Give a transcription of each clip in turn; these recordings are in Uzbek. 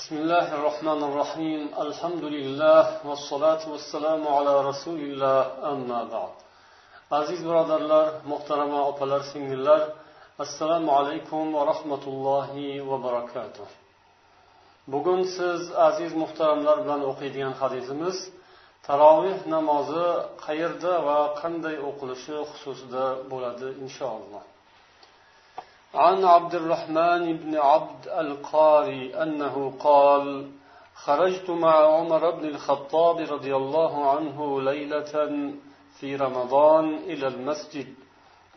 بسم الله الرحمن الرحيم الحمد لله والصلاة والسلام على رسول الله أما بعد aziz birodarlar muhtarama opalar singillar assalomu alaykum va rahmatullohi va barakatuh bugun siz aziz muhtaramlar bilan o'qiydigan hadisimiz taroveh namozi qayerda va qanday o'qilishi xususida bo'ladi inshaalloh عن عبد الرحمن بن عبد القاري أنه قال خرجت مع عمر بن الخطاب رضي الله عنه ليلة في رمضان إلى المسجد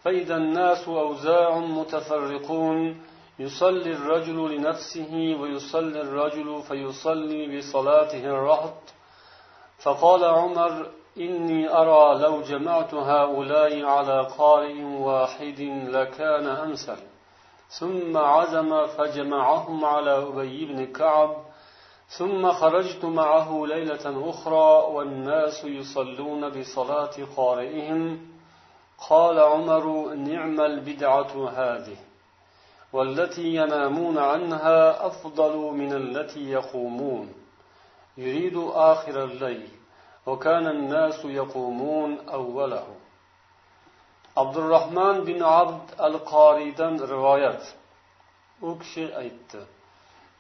فإذا الناس أوزاع متفرقون يصلي الرجل لنفسه ويصلي الرجل فيصلي بصلاته الرهط. فقال عمر إني أرى لو جمعت هؤلاء على قارئ واحد لكان أمثل. ثم عزم فجمعهم على أبي بن كعب ثم خرجت معه ليلة أخرى والناس يصلون بصلاة قارئهم. قال عمر نعم البدعة هذه والتي ينامون عنها أفضل من التي يقومون. يريد آخر الليل وكان الناس يقومون أوله. abdurahmon bin abd al qoriydan rivoyat. U kishi aytdi.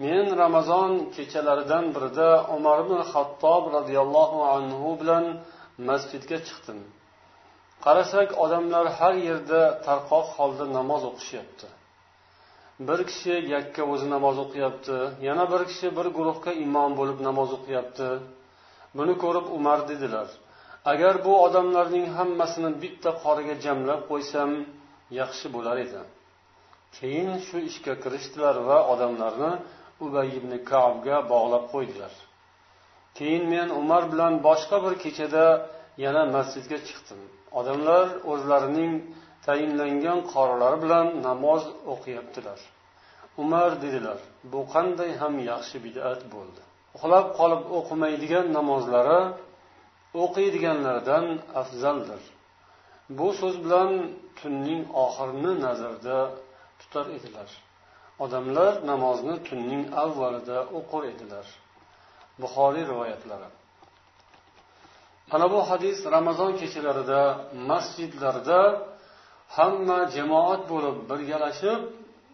Men ramazon kechalaridan birida umar ibn hattob roziyallohu anhu bilan masjidga chiqdim. Qarasak odamlar har yerda tarqoq holda namoz o'qishyapti. Bir kishi yakka o'zi namoz o'qiyapti yana bir kishi bir guruhga imom bo'lib namoz o'qiyapti. Buni ko'rib umar dedilar agar bu odamlarning hammasini bitta qoriga jamlab qo'ysam yaxshi bo'lar edi. Keyin shu ishga kirishdilar va odamlarni ubay ibn kabga bog'lab qo'ydilar. Keyin men umar bilan boshqa bir kechada yana masjidga chiqdim. Odamlar o'zlarining tayinlangan qorilari bilan namoz o'qiyaptilar. Umar dedilar bu qanday ham yaxshi bidat bo'ldi. Uxlab qolib o'qimaydigan namozlari o'qiydiganlardan afzaldir. Bu so'z bilan tunning oxirini nazarda tutar edilar. Odamlar namozni tunning avvalida o'qir edilar. Buxoriy rivoyatlari. Mana bu hadis ramazon kechalarida masjidlarda hamma jamoat bo'lib birgalashib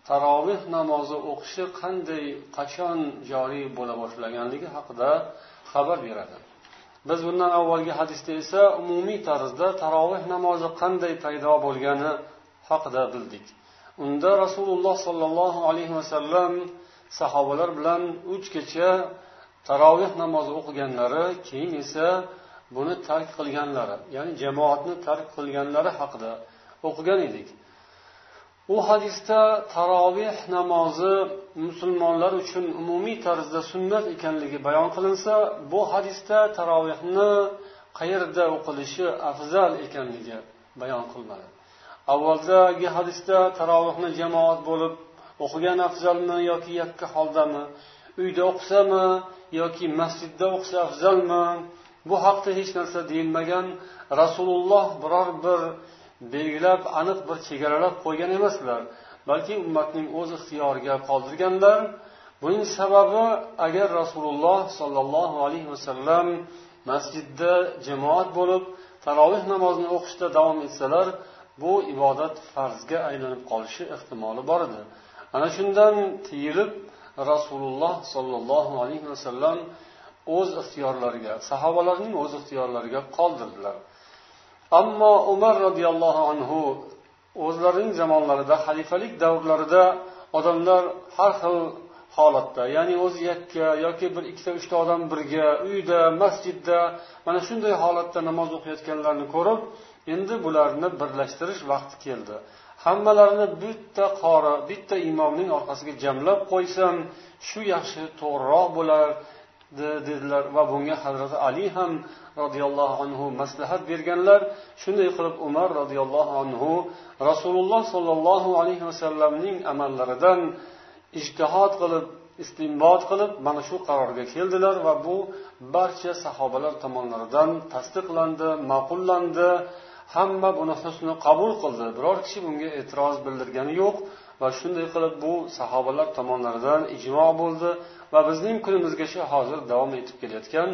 taroveh namozi o'qishi qanday qachon joriy bo'la boshlaganligi haqida xabar beradi. Biz bundan avvalgi hadisda esa umumiy tarzda taroveh namozi qanday paydo bo'lgani haqida bildik. Unda rasululloh sollallohu alayhi vasallam sahobalar bilan uch kecha taroveh namozi o'qiganlari keyin esa buni tark qilganlari ya'ni jamoatni tark qilganlari haqida o'qigan edik. U hadisda taroveh namozi musulmonlar uchun umumiy tarzda sunnat ekanligi bayon qilinsa bu hadisda tarovehni qayerda o'qilishi afzal ekanligi bayon qilinadi. Avvaldagi hadisda tarovehni jamoat bo'lib o'qigan afzalmi yoki yakka holdami uyda o'qisami yoki masjidda o'qisa afzalmi bu haqda hech narsa deyilmagan rasululloh biror bir belgilab aniq bir chegaralab qo'ygan emaslar. Balki ummatning o'z ixtiyoriga qoldirganlar. Buning sababi agar rasululloh sollallohu alayhi vasallam masjidda jamoat bo'lib taroveh namozini o'qishda davom etsalar bu ibodat farzga aylanib qolishi ehtimoli bor edi. Ana shundan tiyilib rasululloh sollallohu alayhi vasallam o'z ixtiyorlariga sahobalarning o'z ixtiyorlariga qoldirdilar. Ammo umar roziyallohu anhu o'zlarining zamonlarida xalifalik davrlarida odamlar har xil holatda ya'ni o'zi yakka yoki bir ikkita uchta odam birga uyda masjidda mana shunday holatda namoz o'qiyotganlarni ko'rib endi bularni birlashtirish vaqti keldi. Hammalarini bitta qori bitta imomning orqasiga jamlab qo'ysam shu yaxshi to'g'riroq bo'lar dedilar va bunga hazrati ali ham roziyallohu anhu maslahat berganlar. Shunday qilib umar roziyallohu anhu rasululloh sollallohu alayhi vasallamning amallaridan ijtihod qilib istinbot qilib mana shu qarorga keldilar va bu barcha sahobalar tomonlaridan tasdiqlandi ma'qullandi. Hamma buni husni qabul qildi. Biror kishi bunga e'tiroz bildirgani yo'q. Va shunday qilib bu sahobalar tomonlaridan ijmo bo'ldi va bizning kunimizgacha hozir davom etib kelayotgan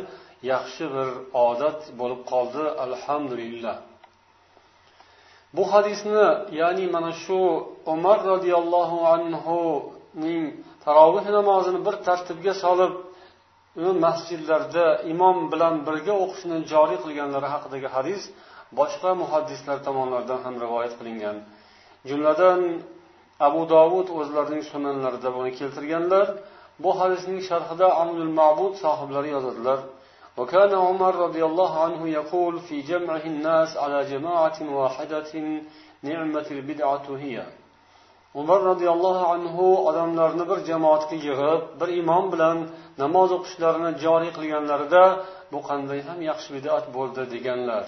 yaxshi bir odat bo'lib qoldi alhamdulillah. Bu hadisni ya'ni mana shu umar roziyallohu anhuning taroveh namozini bir tartibga solib uni masjidlarda imom bilan birga o'qishni joriy qilganlari haqidagi hadis boshqa muhaddislar tomonidan ham rivoyat qilingan. Jumladan abu dovud o'zlarining sunanlarida buni keltirganlar bu hadisning sharhida amul mabud sohiblari yozadilar وكان عمر رضي الله عنه يقول في جمعه الناس على جماعة واحدة نعمة البدعة هي umar roziyallohu anhu odamlarni bir jamoatga yig'ib bir imom bilan namoz o'qishlarini joriy qilganlarida bu qanday ham yaxshi bidat bo'ldi deganlar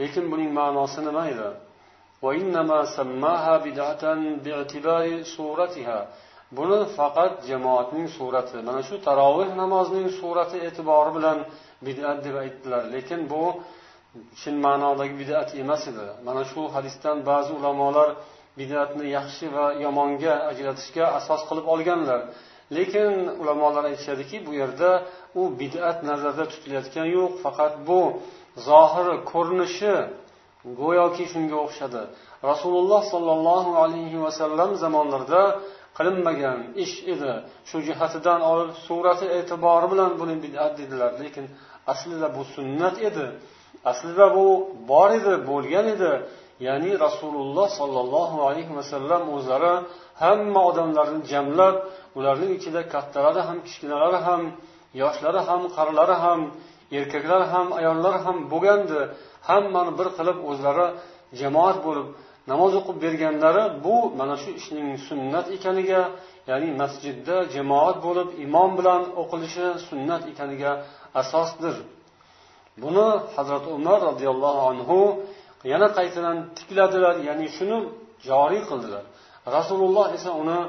lekin buning ma'nosi nima edi Buni faqat jamoatning surati mana shu taroveh namozining surati e'tibori bilan bidat deb aytdilar. Lekin bu chin ma'nodagi bidat emas edi. Mana shu hadisdan ba'zi ulamolar bidatni yaxshi va yomonga ajratishga asos qilib olganlar. Lekin ulamolar aytishadiki bu yerda u bidat nazarda tutilayotgani yo'q. Faqat bu zohiri ko'rinishi go'yoki shunga o'xshadi. Rasululloh sollallohu alayhi vasallam zamonlarida qilinmagan ish edi. Shu jihatidan olib surati e'tibori bilan buni bidat dedilar. Lekin aslida bu sunnat edi. Aslida bu bor edi bo'lgan edi. Ya'ni rasululloh sollallohu alayhi vasallam o'zlari hamma odamlarni jamlab ularning ichida kattalari ham kichkinalari ham yoshlari ham qarilari ham erkaklar ham ayollar ham bo'lgandi. Hammani bir qilib o'zlari jamoat bo'lib namoz o'qib berganlari bu mana shu ishning sunnat ekaniga ya'ni masjidda jamoat bo'lib imom bilan o'qilishi sunnat ekaniga asosdir. Buni hazrati umar roziyallohu anhu yana qaytadan tikladilar ya'ni shuni joriy qildilar. Rasululloh esa uni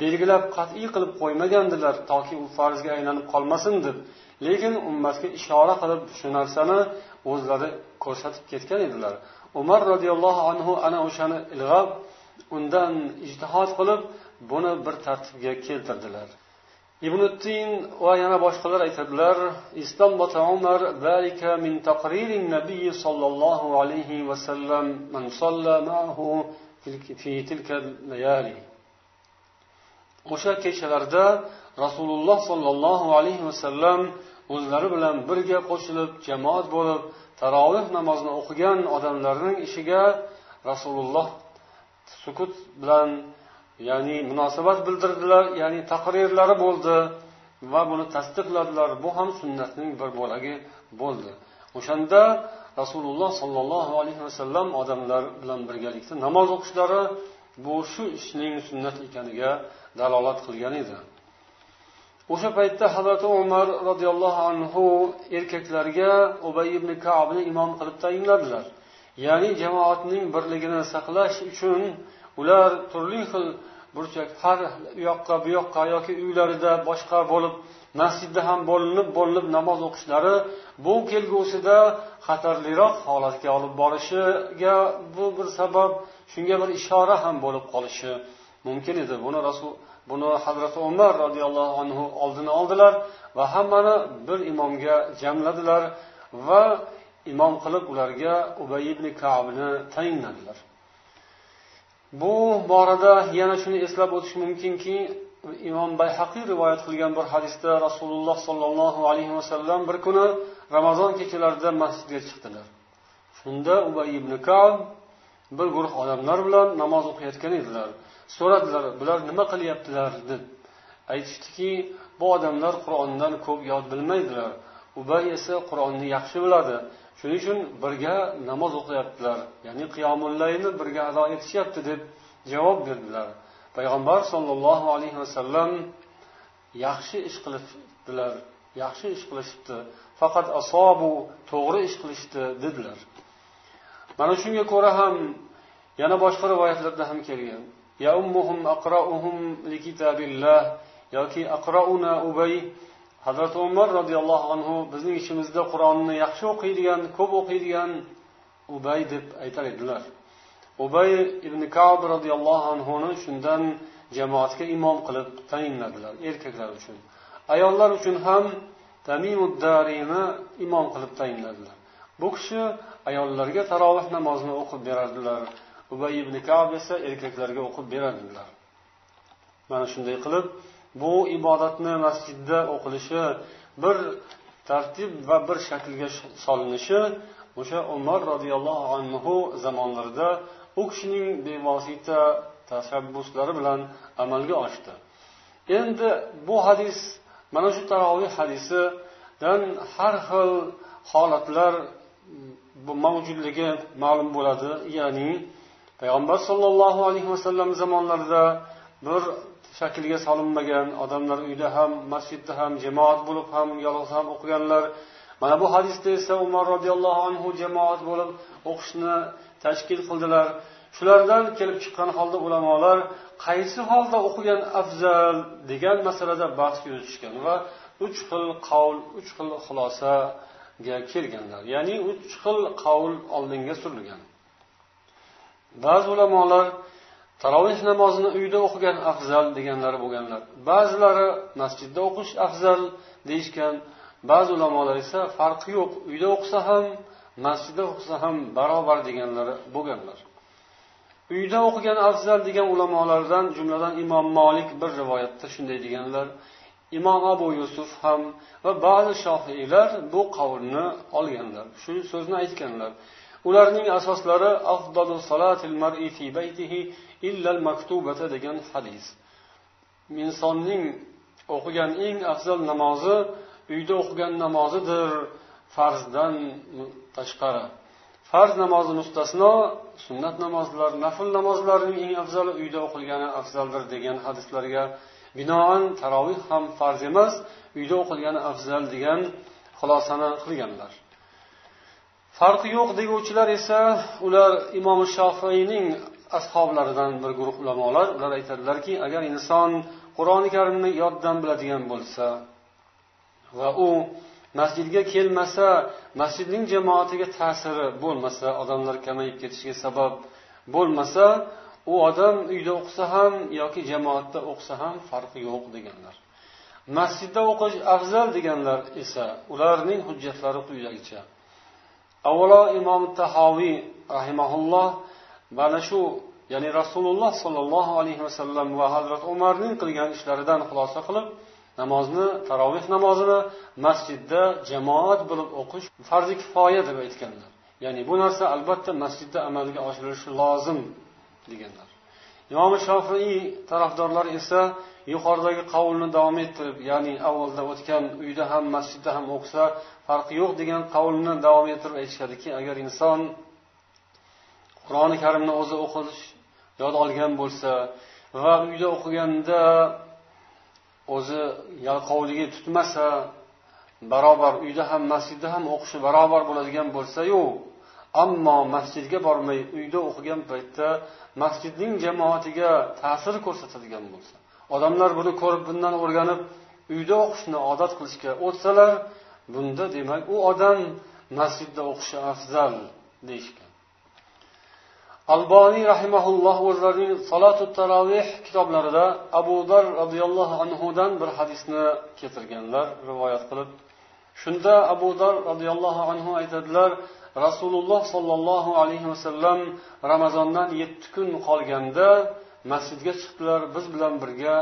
belgilab qat'iy qilib qo'ymagandilar toki u farzga aylanib qolmasin deb. Lekin ummatga ishora qilib shu narsani o'zlari ko'rsatib ketgan edilar. Umar roziyallohu anhu ana o'shani ilg'ab undan ijtihod qilib buni bir tartibga keltirdilar. Ibn tin va yana boshqalar aytadilar umar zalika min taqririn nabiy sollallohu alayhi vasallam man salla fi tilka layali o'sha kechalarda rasululloh sollallohu alayhi vasallam o'zlari bilan birga qo'shilib jamoat bo'lib taroveh namozini o'qigan odamlarning ishiga rasululloh sukut bilan ya'ni munosabat bildirdilar ya'ni taqrirlari bo'ldi va buni tasdiqladilar. Bu ham sunnatning bir bo'lagi bo'ldi. O'shanda rasululloh sollallohu alayhi vasallam odamlar bilan birgalikda namoz o'qishlari bu shu ishning sunnat ekaniga dalolat qilgan edi. O'sha paytda hazrati umar roziyallohu anhu erkaklarga ubay ibn kabni imom qilib tayinladilar. Ya'ni jamoatning birligini saqlash uchun ular turli xil burchak har u yoqqa bu yoqqa yoki uylarida boshqa bo'lib masjidda ham bo'linib bo'linib namoz o'qishlari bu kelgusida xatarliroq holatga olib borishiga bu bir sabab shunga bir ishora ham bo'lib qolishi mumkin edi. Buni rasul buni hazrati umar roziyallohu anhu oldini oldilar va hammani bir imomga jamladilar va imom qilib ularga ubay ibn kabni tayinladilar. Bu borada yana shuni eslab o'tish mumkinki imom bayhaqiy rivoyat qilgan bir hadisda rasululloh sollallohu alayhi vasallam bir kuni ramazon kechalarida masjidga chiqdilar. Shunda ubay ibn kab bir guruh odamlar bilan namoz o'qiyotgan edilar. So'radilar bular nima qilyaptilar deb aytishdiki bu odamlar qur'ondan ko'p yod bilmaydilar. Ubay esa qur'onni yaxshi biladi. Shuning uchun birga namoz o'qiyaptilar. Ya'ni qiyomullayni birga ado etishyapti deb javob berdilar. Payg'ambar sollallohu alayhi vasallam yaxshi ish qilibdilar yaxshi ish qilishibdi. Faqat asobu to'g'ri ish qilishdi dedilar. Mana shunga ko'ra ham yana boshqa rivoyatlarda ham kelgan. yaummuhum aqrauhum likitabillah yoki aqrauna ubay hazrati umar roziyallohu anhu bizning ishimizda qur'onni yaxshi o'qiydigan ko'p o'qiydigan ubay deb aytar edilar. Ubay ibn kab roziyallohu anhuni shundan jamoatga imom qilib tayinladilar erkaklar uchun. Ayollar uchun ham tamimuddarini imom qilib tayinladilar. Bu kishi ayollarga taroveh namozini o'qib berardilar. Ubay ibn kab esa erkaklarga o'qib berardilar mana shunday qilib bu ibodatni masjidda o'qilishi bir tartib va bir shaklga solinishi o'sha umar roziyallohu anhu zamonlarida u kishining bevosita tashabbuslari bilan amalga oshdi. Endi bu hadis mana shu taroveh hadisidan har xil holatlar mavjudligi ma'lum bo'ladi ya'ni payg'ambar sollallohu alayhi vasallam zamonlarida bir shaklga solinmagan odamlar uyda ham masjidda ham jamoat bo'lib ham yolg'iz ham o'qiganlar. Mana bu hadisda esa umar roziyallohu anhu jamoat bo'lib o'qishni tashkil qildilar. Shulardan kelib chiqqan holda ulamolar qaysi holda o'qigan afzal degan masalada bahs yuritishgan va uch xil qavl uch xil xulosaga kelganlar. Ya'ni uch xil qavl oldinga surilgan. Ba'zi ulamolar taroveh namozini uyda o'qigan afzal deganlari bo'lganlar. Ba'zilari masjidda o'qish afzal deyishgan ba'zi ulamolar esa farqi yo'q uyda o'qisa ham masjidda o'qisa ham barobar deganlari bo'lganlar. Uyda o'qigan afzal degan ulamolardan jumladan imom molik bir rivoyatda shunday deganlar imom abu yusuf ham va ba'zi shohiylar bu qavlni olganlar shu so'zni aytganlar. Ularning asoslari afdalu salatil mar'i fi baytihi illal maktubata degan hadis. Insonning o'qigan eng afzal namozi uyda o'qigan namozidir farzdan tashqari. Farz namozi mustasno sunnat namozlar nafl namozlarning eng afzali uyda o'qilgani afzaldir degan hadislarga binoan tarovih ham farz emas uyda o'qilgani afzal degan xulosani qilganlar. Farqi yo'q deguvchilar esa ular imom shofiyning ashoblaridan bir guruh ulamolar. Ular aytadilarki agar inson qur'oni karimni yoddan biladigan bo'lsa va u masjidga kelmasa masjidning jamoatiga ta'siri bo'lmasa odamlar kamayib ketishiga sabab bo'lmasa u odam uyda o'qisa ham yoki jamoatda o'qisa ham farqi yo'q deganlar. Masjidda o'qish afzal deganlar esa ularning hujjatlari quyidagicha. Avvalo imom tahoviy rahimaulloh mana shu ya'ni rasululloh sollallohu alayhi vasallam va hazrat umarning qilgan ishlaridan xulosa qilib namozni taroveh namozini masjidda jamoat bo'lib o'qish farzi kifoya deb aytganlar. Ya'ni bu narsa albatta masjidda amalga oshirilishi lozim deganlar. Imom shofiiy tarafdorlari esa yuqoridagi qavlni davom ettirib ya'ni avvalda o'tgan uyda ham masjidda ham o'qisa farqi yo'q degan qavlni davom ettirib aytishadiki agar inson qur'oni karimni o'zi o'qish yod olgan bo'lsa va uyda o'qiganda o'zi yalqovligi tutmasa barobar uyda ham masjidda ham o'qishi barobar bo'ladigan bo'lsayu ammo masjidga bormay uyda o'qigan paytda masjidning jamoatiga ta'sir ko'rsatadigan bo'lsa odamlar buni ko'rib bundan o'rganib uyda o'qishni odat qilishga o'tsalar bunda demak u odam masjidda o'qishi afzal deyishgan. Alboniy rahimaulloh o'zlarining salotu taravih kitoblarida abu dar roziyallohu anhudan bir hadisni keltirganlar rivoyat qilib shunda abu dar roziyallohu anhu aytadilar rasululloh sollallohu alayhi vasallam ramazondan yetti kun qolganda masjidga chiqdilar biz bilan birga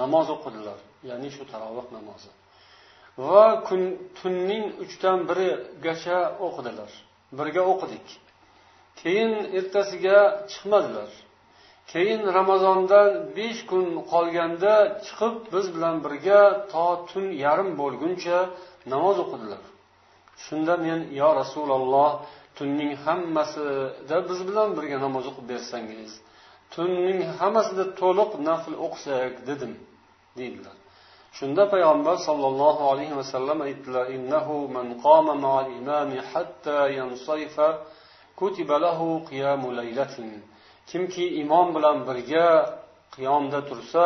namoz o'qidilar. Ya'ni shu taroveh namozi. Va kun tunning uchdan birigacha o'qidilar. Birga o'qidik. Keyin ertasiga chiqmadilar. Keyin ramazondan besh kun qolganda chiqib biz bilan birga to tun yarim bo'lguncha namoz o'qidilar. Shunda men yo rasululloh tunning hammasida biz bilan birga namoz o'qib bersangiz tunning hammasida to'liq nafl o'qisak dedim deydilar. Shunda payg'ambar sollallohu alayhi vasallam aytdilar innahu man qama ma'al imami hatta yansayfa kimki imom bilan birga qiyomda tursa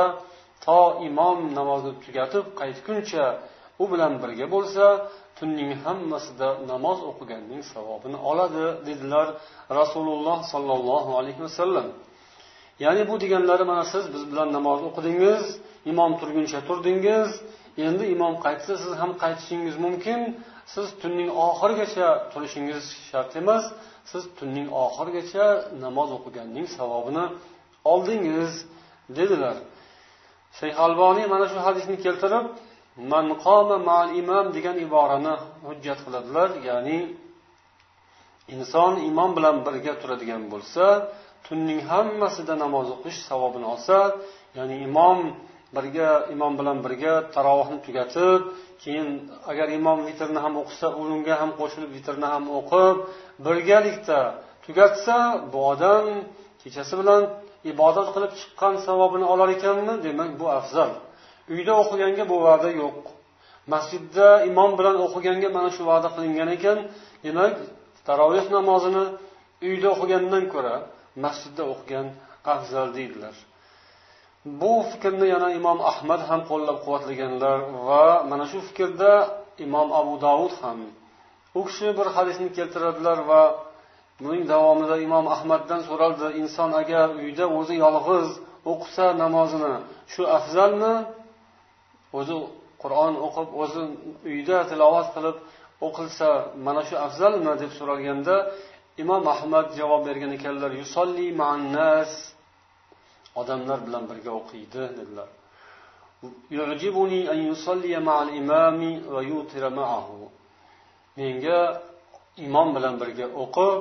to imom namozni tugatib qaytguncha u bilan birga bo'lsa tunning hammasida namoz o'qiganning savobini oladi dedilar rasululloh sollallohu alayhi vasallam ya'ni bu deganlari mana siz biz bilan namoz o'qidingiz imom turguncha turdingiz. Endi imom qaytsa siz ham qaytishingiz mumkin. Siz tunning oxirigacha turishingiz shart emas. Siz tunning oxirigacha namoz o'qiganning savobini oldingiz dedilar. Shayx alboniy mana shu hadisni keltirib man qoma mal imam degan iborani hujjat qiladilar. Ya'ni inson imom bilan birga turadigan bo'lsa tunning hammasida namoz o'qish savobini olsa ya'ni imom birga imom bilan birga tarovuhni tugatib keyin agar imom vitrni ham o'qisa unga ham qo'shilib vitrni ham o'qib birgalikda tugatsa bu odam kechasi bilan ibodat qilib chiqqan savobini olar ekanmi? Demak bu afzal. Uyda o'qiganga bu va'da yo'q. Masjidda imom bilan o'qiganga mana shu va'da qilingan ekan. Demak taroveh namozini uyda o'qigandan ko'ra masjidda o'qigan afzal deydilar. Bu fikrni yana imom ahmad ham qo'llab quvvatlaganlar va mana shu fikrda imom abu davud ham u kishi bir hadisni keltiradilar va buning davomida imom ahmaddan so'raldi inson agar uyda o'zi yolg'iz o'qisa namozini shu afzalmi? O'zi qur'on o'qib o'zi uyda tilovat qilib o'qilsa mana shu afzalmi? deb so'ralganda imom ahmad javob bergan ekanlar yusolli mannas odamlar bilan birga o'qiydi dedilar. Menga imom bilan birga o'qib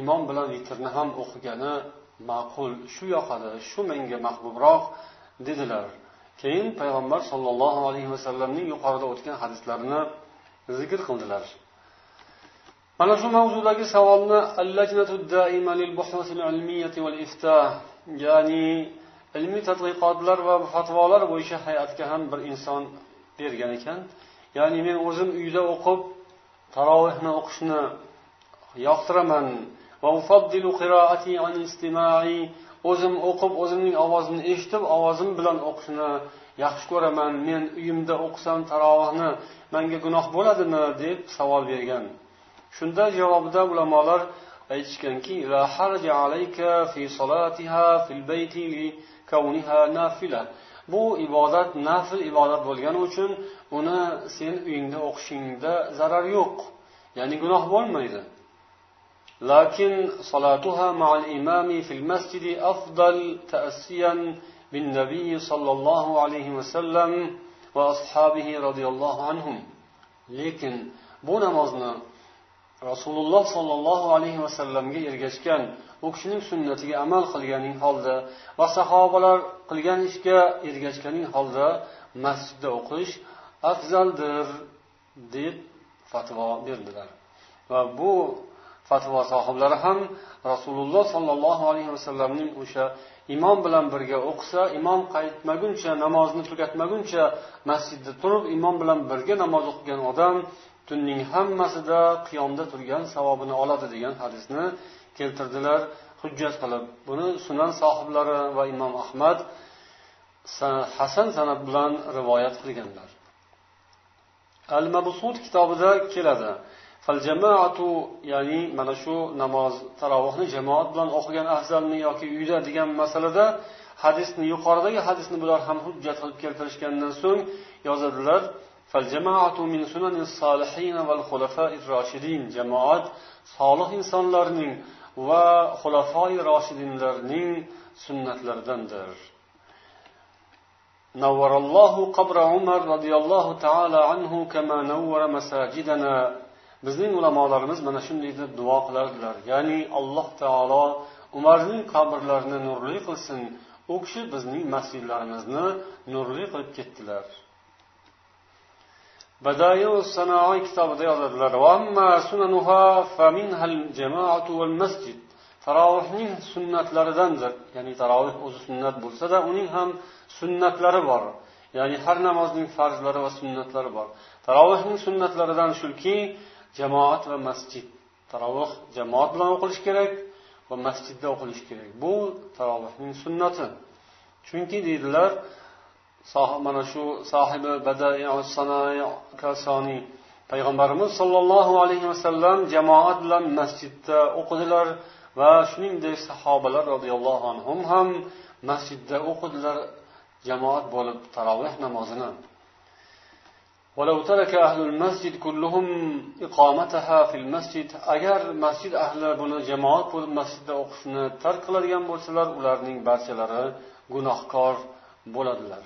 imom bilan vitrni ham o'qigani ma'qul. Shu yoqadi shu menga mahbubroq dedilar. Keyin payg'ambar sollallohu alayhi vasallamning yuqorida o'tgan hadislarini zikr qildilar. Mana shu mavzudagi savolni ya'ni ilmiy tadqiqotlar va fatvolar bo'yicha hay'atga ham bir inson bergan ekan. Ya'ni men o'zim uyda o'qib tarovehni o'qishni yoqtiraman. O'zim o'qib o'zimning ovozimni eshitib ovozim bilan o'qishni yaxshi ko'raman. Men uyimda o'qisam tarovihni manga gunoh bo'ladimi? deb savol bergan. Shunda javobida ulamolar aytishganki bu ibodat nafl ibodat bo'lgani uchun uni sen uyingda o'qishingda zarar yo'q ya'ni gunoh bo'lmaydi لكن صلاتها مع الإمام في المسجد أفضل تأسيا بالنبي صلى الله عليه وسلم وأصحابه رضي الله عنهم lekin bu namozni rasululloh sollallohu alayhi vasallamga ergashgan u kishining sunnatiga amal qilganing holda va sahobalar qilgan ishga ergashganing holda masjidda o'qish afzaldir deb fatvo berdilar. Va bu fatvo sohiblari ham rasululloh sollallohu alayhi vasallamning o'sha imom bilan birga o'qisa imom qaytmaguncha namozni tugatmaguncha masjidda turib imom bilan birga namoz o'qigan odam tunning hammasida qiyomda turgan savobini oladi degan hadisni keltirdilar hujjat qilib. Buni sunan sohiblari va imom ahmad hasan sanat bilan rivoyat qilganlar. Al mabsud kitobida keladi. Ya'ni mana shu namoz tarovuhni jamoat bilan o'qigan afzalmi yoki uyda degan masalada hadisni yuqoridagi hadisni bular ham hujjat qilib keltirishgandan so'ng yozadilar. jamoat solih insonlarning va xulafoi roshidinlarning sunnatlaridandir نور الله قبر عمر رضي الله تعالى عنه كما نور مساجدنا bizning ulamolarimiz mana shunday deb duo qilardilar ya'ni alloh taolo umarning qabrlarini nurli qilsin u kishi bizning masjidlarimizni nurli qilib ketdilar Badayu sanoiy kitobida yozadilar. Tarovihning sunnatlaridandir. Ya'ni tarovih o'zi sunnat bo'lsada uning ham sunnatlari bor. Ya'ni har namozning farzlari va sunnatlari bor. Tarovihning sunnatlaridan shuki jamoat va masjid. Tarovih jamoat bilan o'qilishi kerak va masjidda o'qilishi kerak. Bu tarovihning sunnati. Chunki deydilar mana shu sohibi kasoniy payg'ambarimiz sollallohu alayhi vasallam jamoat bilan masjidda o'qidilar va shuningdek sahobalar roziyallohu anhu ham masjidda o'qidilar jamoat bo'lib taroveh namozini ولو ترك أهل المسجد كلهم إقامتها في المسجد agar masjid ahli buni jamoat bo'lib masjidda o'qishni tark qiladigan bo'lsalar ularning barchalari gunohkor bo'ladilar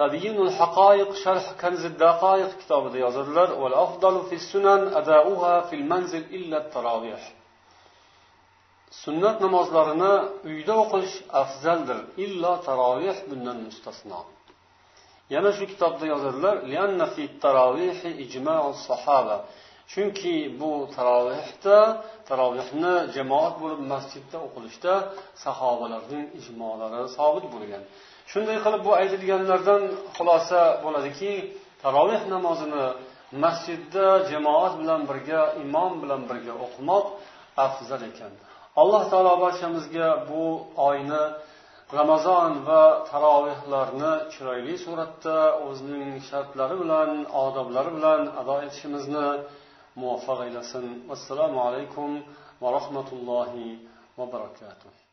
tabyinul haqoiq sharh kanzi daqoiq kitobida yozadilar والأفضل في السنن أداؤها في المنزل إلا التراويح sunnat namozlarini uyda o'qish afzaldir illo taroveh bundan mustasno yana shu kitobda yozadilar chunki bu tarovehda tarovehni jamoat bo'lib masjidda o'qilishda sahobalarning ijmolari sobit bo'lgan Shunday qilib bu aytilganlardan xulosa bo'ladiki taroveh namozini masjidda jamoat bilan birga imom bilan birga o'qimoq afzal ekan. Alloh taolo barchamizga bu oyni ramazon va tarovehlarni chiroyli suratda o'zining shartlari bilan odoblari bilan ado etishimizni muvaffaq aylasin assalomu alaykum va rahmatullohi va barakatuh.